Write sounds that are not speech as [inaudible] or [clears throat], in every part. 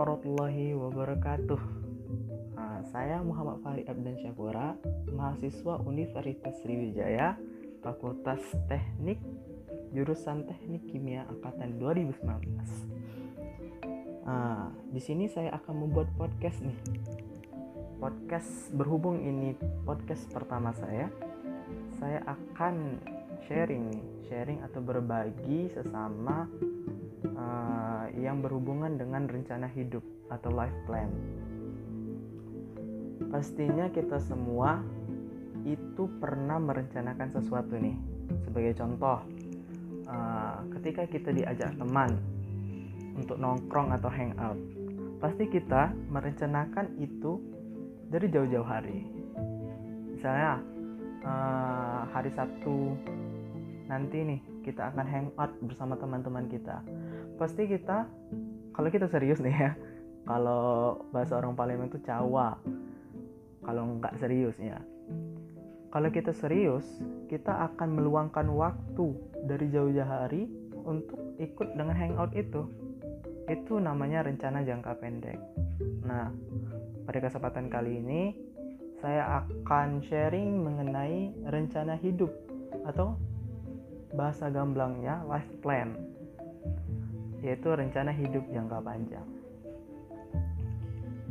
warahmatullahi wabarakatuh. Nah, saya Muhammad Fahri Abdan Syakura, mahasiswa Universitas Sriwijaya, Fakultas Teknik, jurusan Teknik Kimia angkatan 2019. Nah, di sini saya akan membuat podcast nih. Podcast berhubung ini podcast pertama saya, saya akan sharing nih, sharing atau berbagi sesama yang berhubungan dengan rencana hidup atau life plan. Pastinya kita semua itu pernah merencanakan sesuatu nih. Sebagai contoh, uh, ketika kita diajak teman untuk nongkrong atau hangout, pasti kita merencanakan itu dari jauh-jauh hari. Misalnya uh, hari Sabtu nanti nih kita akan hangout bersama teman-teman kita pasti kita kalau kita serius nih ya kalau bahasa orang Palembang itu cawa kalau nggak serius ya. Kalau kita serius kita akan meluangkan waktu dari jauh-jauh hari untuk ikut dengan hangout itu. Itu namanya rencana jangka pendek. Nah pada kesempatan kali ini saya akan sharing mengenai rencana hidup atau bahasa gamblangnya life plan yaitu rencana hidup jangka panjang.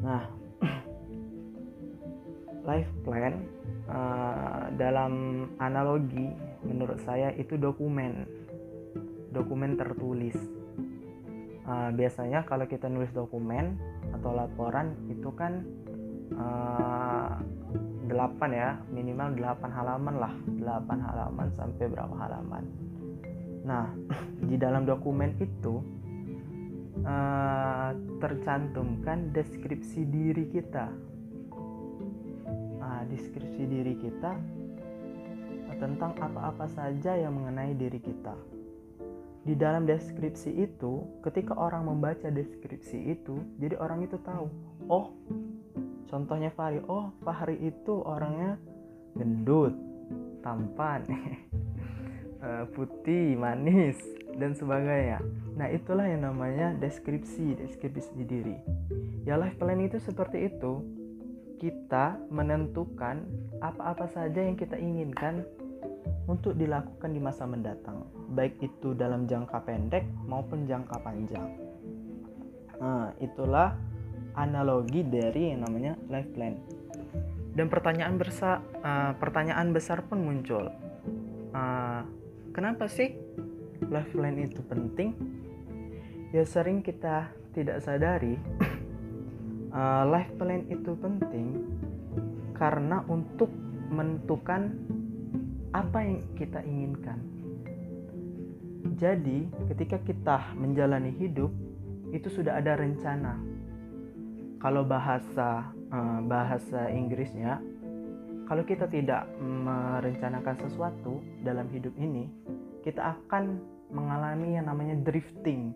Nah, [clears throat] life plan uh, dalam analogi menurut saya itu dokumen, dokumen tertulis. Uh, biasanya kalau kita nulis dokumen atau laporan itu kan uh, 8 ya minimal 8 halaman lah 8 halaman sampai berapa halaman nah [clears throat] di dalam dokumen itu uh, tercantumkan deskripsi diri kita. Uh, deskripsi diri kita tentang apa-apa saja yang mengenai diri kita. Di dalam deskripsi itu, ketika orang membaca deskripsi itu, jadi orang itu tahu, oh, contohnya Fahri, oh, Fahri itu orangnya gendut, tampan, [laughs] eh, putih, manis, dan sebagainya. Nah, itulah yang namanya deskripsi, deskripsi diri. Ya life plan itu seperti itu. Kita menentukan apa-apa saja yang kita inginkan untuk dilakukan di masa mendatang, baik itu dalam jangka pendek maupun jangka panjang. Nah, itulah analogi dari yang namanya life plan. Dan pertanyaan besar, uh, pertanyaan besar pun muncul. Uh, kenapa sih life plan itu penting ya sering kita tidak sadari uh, life plan itu penting karena untuk menentukan apa yang kita inginkan. Jadi ketika kita menjalani hidup itu sudah ada rencana. Kalau bahasa uh, bahasa Inggrisnya kalau kita tidak merencanakan sesuatu dalam hidup ini kita akan mengalami yang namanya drifting.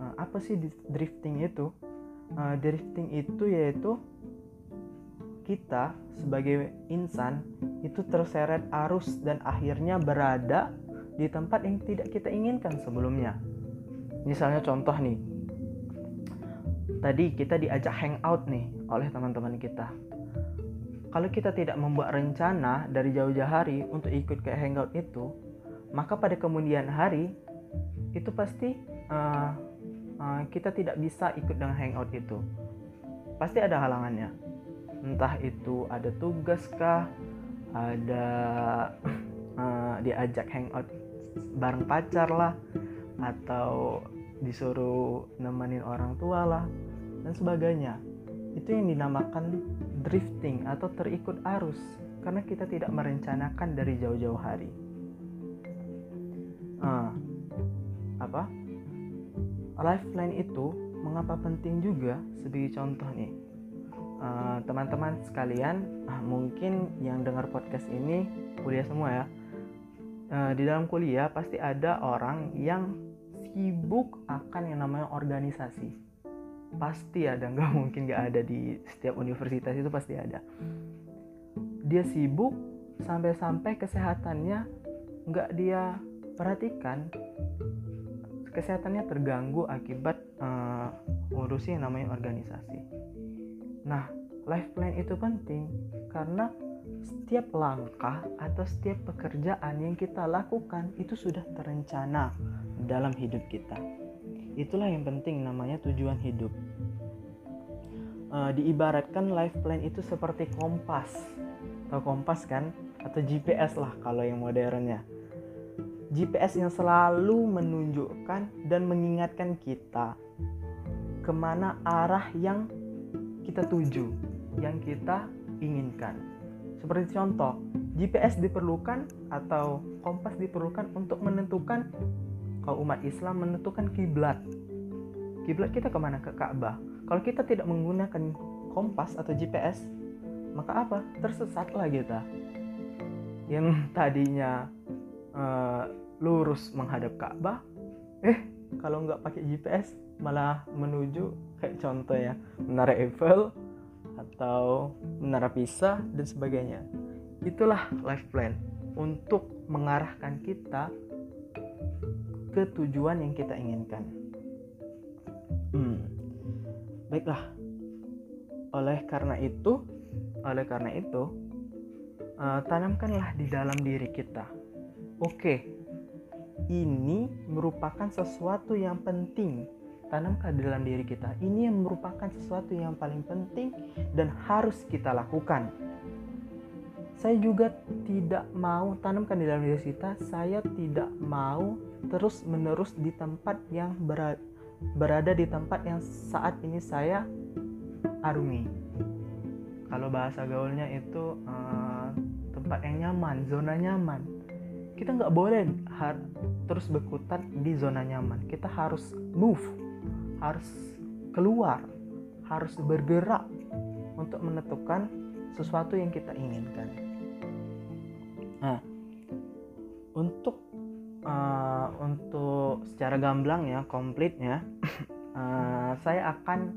Uh, apa sih drifting itu? Uh, drifting itu yaitu kita sebagai insan itu terseret arus dan akhirnya berada di tempat yang tidak kita inginkan sebelumnya. Misalnya contoh nih, tadi kita diajak hangout nih oleh teman-teman kita. Kalau kita tidak membuat rencana dari jauh-jauh hari untuk ikut ke hangout itu, maka pada kemudian hari itu pasti uh, uh, kita tidak bisa ikut dengan hangout itu. Pasti ada halangannya. Entah itu ada tugas kah ada uh, [coughs] diajak hangout bareng pacar lah atau disuruh nemenin orang tua lah dan sebagainya. Itu yang dinamakan drifting atau terikut arus karena kita tidak merencanakan dari jauh-jauh hari uh, apa? Lifeline itu mengapa penting juga sebagai contoh nih? Teman teman-teman sekalian uh, mungkin yang dengar podcast ini kuliah semua ya. Uh, di dalam kuliah pasti ada orang yang sibuk akan yang namanya organisasi. Pasti ada nggak [laughs] mungkin nggak ada di setiap universitas itu pasti ada. Dia sibuk sampai-sampai kesehatannya nggak dia perhatikan kesehatannya terganggu akibat uh, ngurusi yang namanya organisasi. Nah, life plan itu penting karena setiap langkah atau setiap pekerjaan yang kita lakukan itu sudah terencana dalam hidup kita. Itulah yang penting namanya tujuan hidup. E, diibaratkan life plan itu seperti kompas. Atau kompas kan? Atau GPS lah kalau yang modernnya. GPS yang selalu menunjukkan dan mengingatkan kita ke mana arah yang kita tuju, yang kita inginkan. Seperti contoh, GPS diperlukan atau kompas diperlukan untuk menentukan kalau umat Islam menentukan kiblat. Kiblat kita ke mana? Ke Ka'bah. Kalau kita tidak menggunakan kompas atau GPS, maka apa? Tersesatlah kita. Yang tadinya uh, lurus menghadap Ka'bah, eh kalau nggak pakai GPS malah menuju kayak contoh ya menara Eiffel atau menara Pisa dan sebagainya. Itulah life plan untuk mengarahkan kita ke tujuan yang kita inginkan. Hmm. Baiklah. Oleh karena itu, oleh karena itu, uh, tanamkanlah di dalam diri kita. Oke, ini merupakan sesuatu yang penting tanamkan dalam diri kita. Ini yang merupakan sesuatu yang paling penting dan harus kita lakukan. Saya juga tidak mau tanamkan di dalam diri kita, saya tidak mau terus-menerus di tempat yang berada, berada di tempat yang saat ini saya arungi. Kalau bahasa gaulnya itu uh, tempat yang nyaman, zona nyaman. Kita nggak boleh terus berkutat di zona nyaman. Kita harus move harus keluar, harus bergerak untuk menentukan sesuatu yang kita inginkan. Nah, untuk uh, untuk secara gamblang ya, komplitnya, uh, [laughs] saya akan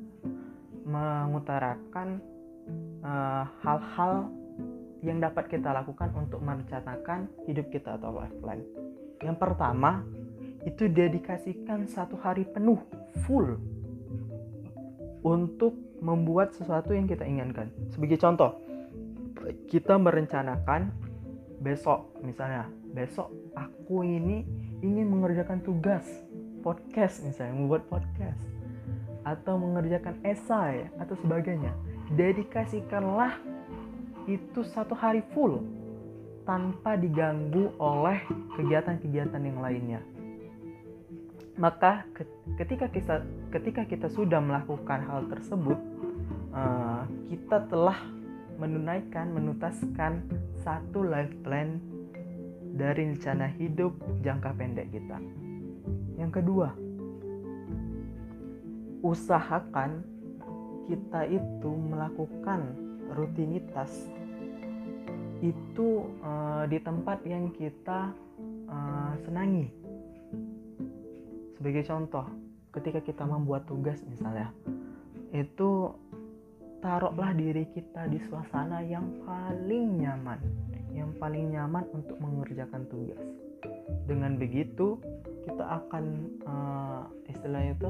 mengutarakan uh, hal-hal yang dapat kita lakukan untuk merencanakan hidup kita atau life plan. Yang pertama, itu dedikasikan satu hari penuh full untuk membuat sesuatu yang kita inginkan. Sebagai contoh, kita merencanakan besok misalnya, besok aku ini ingin mengerjakan tugas podcast misalnya, membuat podcast atau mengerjakan esai atau sebagainya. Dedikasikanlah itu satu hari full tanpa diganggu oleh kegiatan-kegiatan yang lainnya. Maka ketika kita ketika kita sudah melakukan hal tersebut uh, kita telah menunaikan menuntaskan satu life plan dari rencana hidup jangka pendek kita. Yang kedua usahakan kita itu melakukan rutinitas itu uh, di tempat yang kita uh, senangi sebagai contoh, ketika kita membuat tugas misalnya, itu taruhlah diri kita di suasana yang paling nyaman, yang paling nyaman untuk mengerjakan tugas. Dengan begitu, kita akan uh, istilahnya itu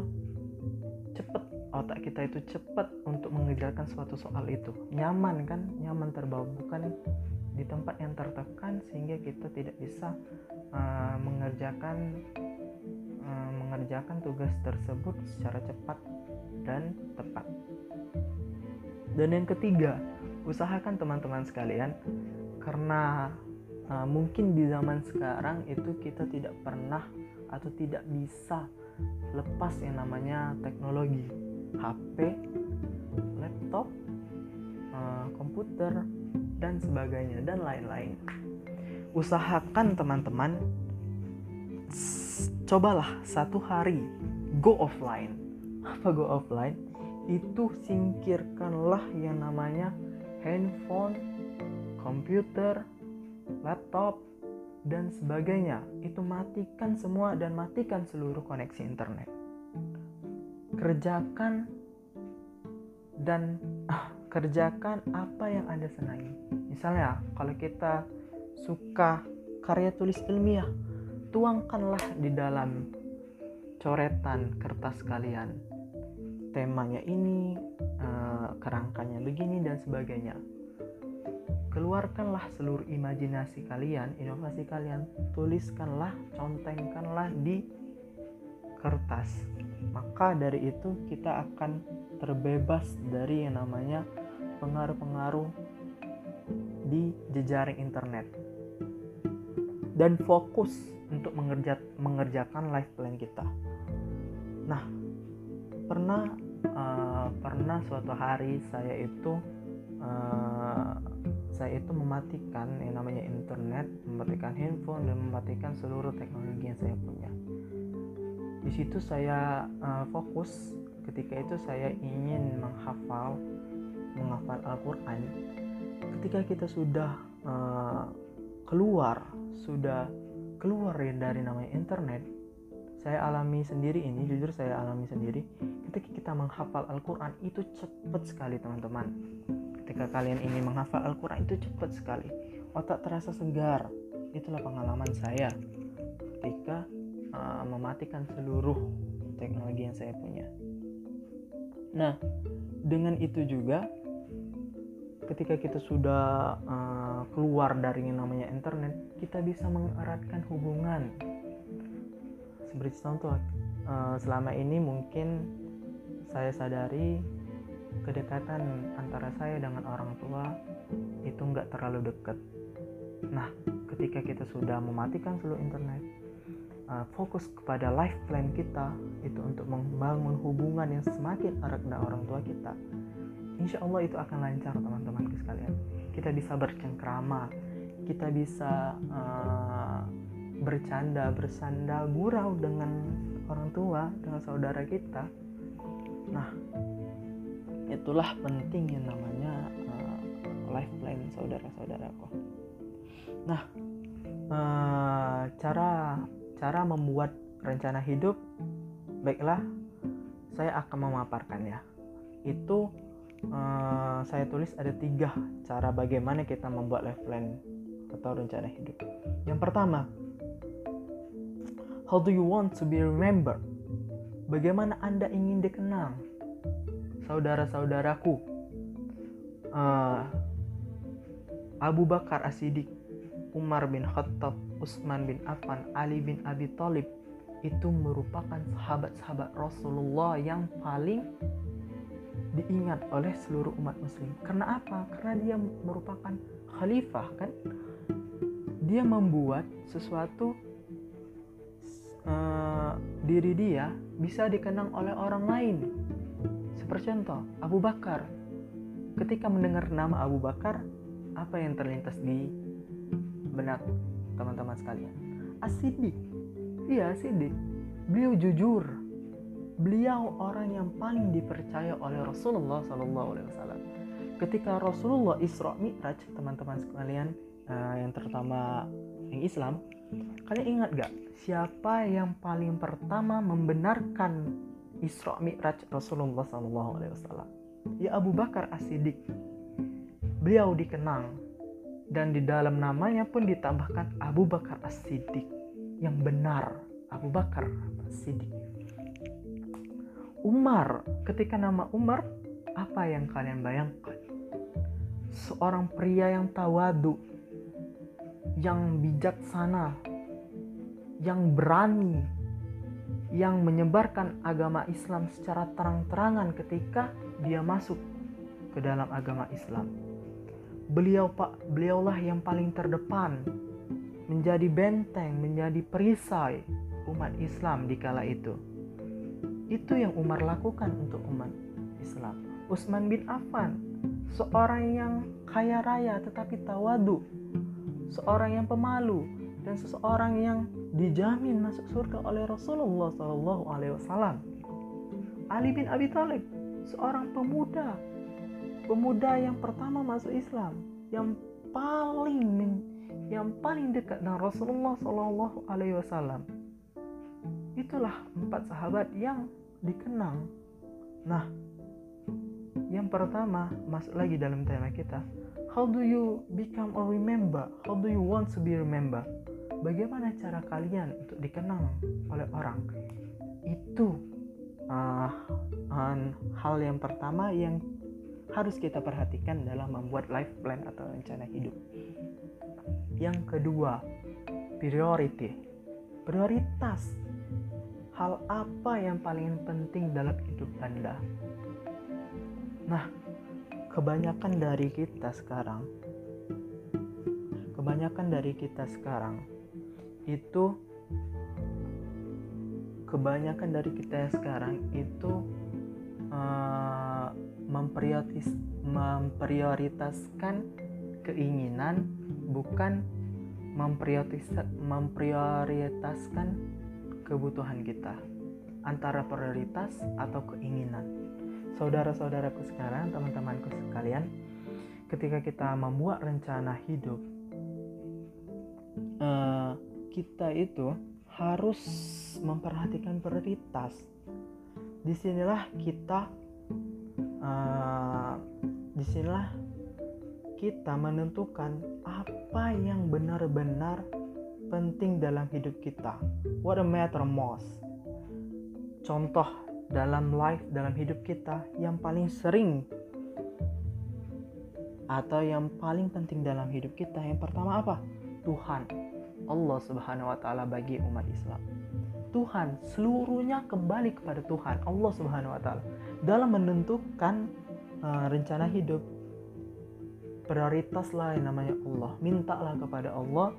cepat otak kita itu cepat untuk mengerjakan suatu soal itu. Nyaman kan? Nyaman terbawa bukan di tempat yang tertekan sehingga kita tidak bisa uh, mengerjakan Eh, mengerjakan tugas tersebut secara cepat dan tepat. Dan yang ketiga, usahakan teman-teman sekalian karena uh, mungkin di zaman sekarang itu kita tidak pernah atau tidak bisa lepas yang namanya teknologi, HP, laptop, uh, komputer dan sebagainya dan lain-lain. Usahakan teman-teman cobalah satu hari go offline. [laughs] Apa go offline? Itu singkirkanlah yang namanya handphone, komputer, laptop, dan sebagainya. Itu matikan semua dan matikan seluruh koneksi internet. Kerjakan dan ah, kerjakan apa yang Anda senangi. Misalnya, kalau kita suka karya tulis ilmiah, tuangkanlah di dalam coretan kertas kalian temanya ini, uh, kerangkanya begini dan sebagainya. Keluarkanlah seluruh imajinasi kalian, inovasi kalian, tuliskanlah, contengkanlah di kertas. Maka dari itu kita akan terbebas dari yang namanya pengaruh-pengaruh di jejaring internet dan fokus untuk mengerja mengerjakan life plan kita. Nah, pernah uh, pernah suatu hari saya itu uh, saya itu mematikan yang namanya internet, mematikan handphone dan mematikan seluruh teknologi yang saya punya. Di situ saya uh, fokus ketika itu saya ingin menghafal menghafal Al-Qur'an. Ketika kita sudah uh, keluar, sudah keluar dari namanya internet, saya alami sendiri ini jujur saya alami sendiri ketika kita menghafal Al-Quran itu cepat sekali teman-teman. Ketika kalian ini menghafal Al-Quran itu cepat sekali. Otak terasa segar. Itulah pengalaman saya. Ketika uh, mematikan seluruh teknologi yang saya punya nah dengan itu juga ketika kita sudah uh, keluar dari yang namanya internet kita bisa mengeratkan hubungan seperti contoh uh, selama ini mungkin saya sadari kedekatan antara saya dengan orang tua itu nggak terlalu dekat. Nah, ketika kita sudah mematikan seluruh internet, uh, fokus kepada life plan kita itu untuk membangun hubungan yang semakin erat dengan orang tua kita. Insya Allah itu akan lancar teman-teman sekalian. Kita bisa bercengkrama, kita bisa uh, bercanda bersanda gurau dengan orang tua dengan saudara kita nah itulah penting yang namanya uh, life plan saudara-saudaraku nah uh, cara cara membuat rencana hidup baiklah saya akan memaparkannya itu uh, saya tulis ada tiga cara bagaimana kita membuat life plan atau rencana hidup yang pertama How do you want to be remembered? Bagaimana Anda ingin dikenang? Saudara-saudaraku, uh, Abu Bakar As-Siddiq, Umar bin Khattab, Utsman bin Affan, Ali bin Abi Thalib itu merupakan sahabat-sahabat Rasulullah yang paling diingat oleh seluruh umat muslim. Karena apa? Karena dia merupakan khalifah kan? Dia membuat sesuatu uh, diri dia bisa dikenang oleh orang lain. Seperti contoh, Abu Bakar. Ketika mendengar nama Abu Bakar, apa yang terlintas di benak teman-teman sekalian? Asidik. Iya, Asidik. Beliau jujur. Beliau orang yang paling dipercaya oleh Rasulullah Sallallahu Alaihi Wasallam. Ketika Rasulullah Isra Mi'raj, teman-teman sekalian, uh, yang terutama yang Islam, kalian ingat gak siapa yang paling pertama membenarkan Isra Mi'raj Rasulullah SAW? Ya Abu Bakar As-Siddiq. Beliau dikenang dan di dalam namanya pun ditambahkan Abu Bakar As-Siddiq yang benar Abu Bakar As-Siddiq. Umar, ketika nama Umar, apa yang kalian bayangkan? Seorang pria yang tawadu, yang bijaksana, yang berani yang menyebarkan agama Islam secara terang-terangan ketika dia masuk ke dalam agama Islam. Beliau Pak, beliaulah yang paling terdepan menjadi benteng, menjadi perisai umat Islam di kala itu. Itu yang Umar lakukan untuk umat Islam. Utsman bin Affan, seorang yang kaya raya tetapi tawadu, seorang yang pemalu, dan seseorang yang dijamin masuk surga oleh Rasulullah Shallallahu Alaihi. Ali bin Abi Thalib, seorang pemuda, pemuda yang pertama masuk Islam, yang paling yang paling dekat dengan Rasulullah Shallallahu Alaihi Wasallam. Itulah empat sahabat yang dikenang. Nah, yang pertama masuk lagi dalam tema kita. How do you become a remember? How do you want to be remembered? bagaimana cara kalian untuk dikenang oleh orang itu uh, hal yang pertama yang harus kita perhatikan dalam membuat life plan atau rencana hidup. Yang kedua, priority. Prioritas. Hal apa yang paling penting dalam hidup Anda? Nah, kebanyakan dari kita sekarang kebanyakan dari kita sekarang itu kebanyakan dari kita sekarang itu uh, memprioritas memprioritaskan keinginan bukan memprioritas memprioritaskan kebutuhan kita. Antara prioritas atau keinginan. Saudara-saudaraku sekarang teman-temanku sekalian ketika kita membuat rencana hidup uh, kita itu harus memperhatikan prioritas. Di sinilah kita uh, di sinilah kita menentukan apa yang benar-benar penting dalam hidup kita. What a matter most. Contoh dalam life, dalam hidup kita yang paling sering atau yang paling penting dalam hidup kita yang pertama apa? Tuhan. Allah Subhanahu wa taala bagi umat Islam. Tuhan, seluruhnya kembali kepada Tuhan, Allah Subhanahu wa taala dalam menentukan uh, rencana hidup. Prioritaslah yang namanya Allah. Mintalah kepada Allah.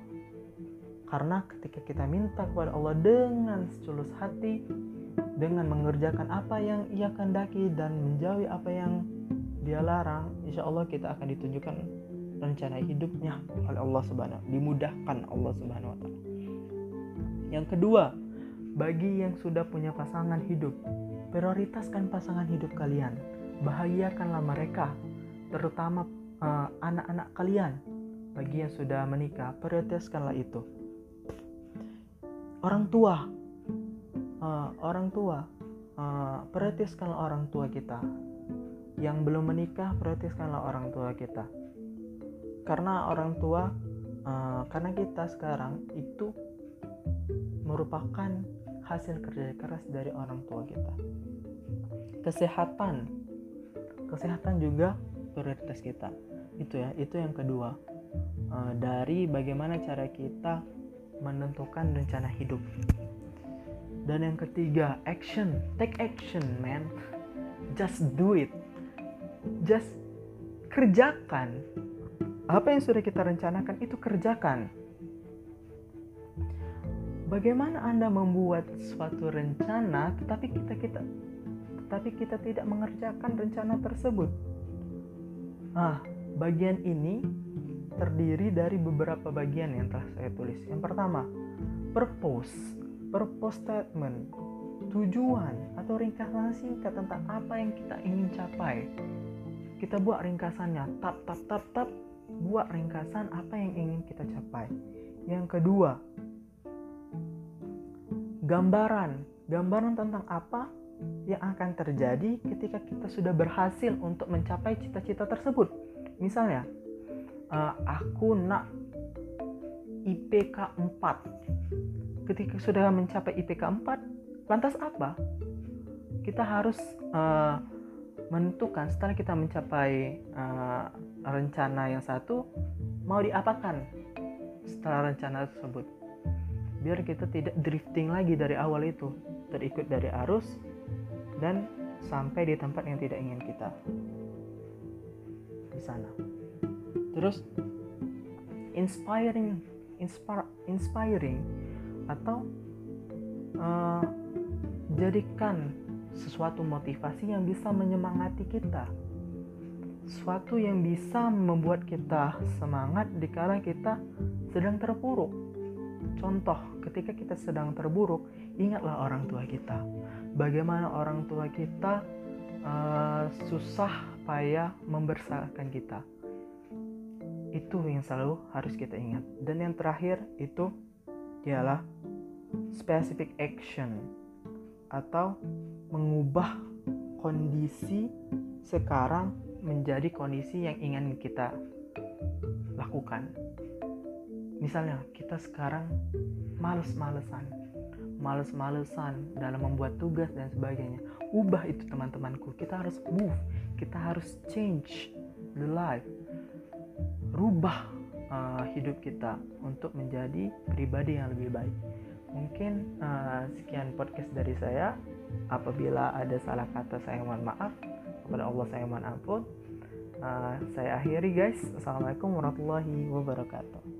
Karena ketika kita minta kepada Allah dengan setulus hati dengan mengerjakan apa yang ia kehendaki dan menjauhi apa yang dia larang insya Allah kita akan ditunjukkan rencana hidupnya oleh Allah subhanahu dimudahkan Allah subhanahu wa ta'ala. Yang kedua bagi yang sudah punya pasangan hidup prioritaskan pasangan hidup kalian. Bahagiakanlah mereka terutama uh, anak-anak kalian. Bagi yang sudah menikah prioritaskanlah itu. Orang tua uh, orang tua uh, prioritaskanlah orang tua kita. Yang belum menikah prioritaskanlah orang tua kita. Karena orang tua uh, karena kita sekarang itu merupakan hasil kerja keras dari orang tua kita. Kesehatan. Kesehatan juga prioritas kita. Itu ya itu yang kedua. Uh, dari bagaimana cara kita menentukan rencana hidup. Dan yang ketiga action. Take action man. Just do it. Just kerjakan. Apa yang sudah kita rencanakan itu kerjakan bagaimana anda membuat suatu rencana tetapi kita kita tetapi kita tidak mengerjakan rencana tersebut ah Bagian ini terdiri dari beberapa bagian yang telah saya tulis. Yang pertama, purpose, purpose statement, tujuan atau ringkasan singkat tentang apa yang kita ingin capai. Kita buat ringkasannya, tap tap tap tap, buat ringkasan apa yang ingin kita capai. Yang kedua, gambaran, gambaran tentang apa yang akan terjadi ketika kita sudah berhasil untuk mencapai cita-cita tersebut. Misalnya uh, aku nak IPK 4 ketika sudah mencapai IPK 4 lantas apa? Kita harus uh, menentukan setelah kita mencapai uh, rencana yang satu mau diapakan setelah rencana tersebut biar kita tidak drifting lagi dari awal itu terikut dari arus dan sampai di tempat yang tidak ingin kita di sana. Terus inspiring inspire, inspiring atau uh, jadikan sesuatu motivasi yang bisa menyemangati kita. Sesuatu yang bisa membuat kita semangat dikala kita sedang terpuruk. Contoh, ketika kita sedang terburuk, ingatlah orang tua kita. Bagaimana orang tua kita uh, susah supaya membersahkan kita. Itu yang selalu harus kita ingat. Dan yang terakhir itu ialah specific action atau mengubah kondisi sekarang menjadi kondisi yang ingin kita lakukan. Misalnya kita sekarang males-malesan, males-malesan dalam membuat tugas dan sebagainya. Ubah itu teman-temanku. Kita harus move. Kita harus change the life. Rubah uh, hidup kita untuk menjadi pribadi yang lebih baik. Mungkin uh, sekian podcast dari saya. Apabila ada salah kata saya mohon maaf. Kepada Allah saya mohon ampun. Uh, saya akhiri guys. Assalamualaikum warahmatullahi wabarakatuh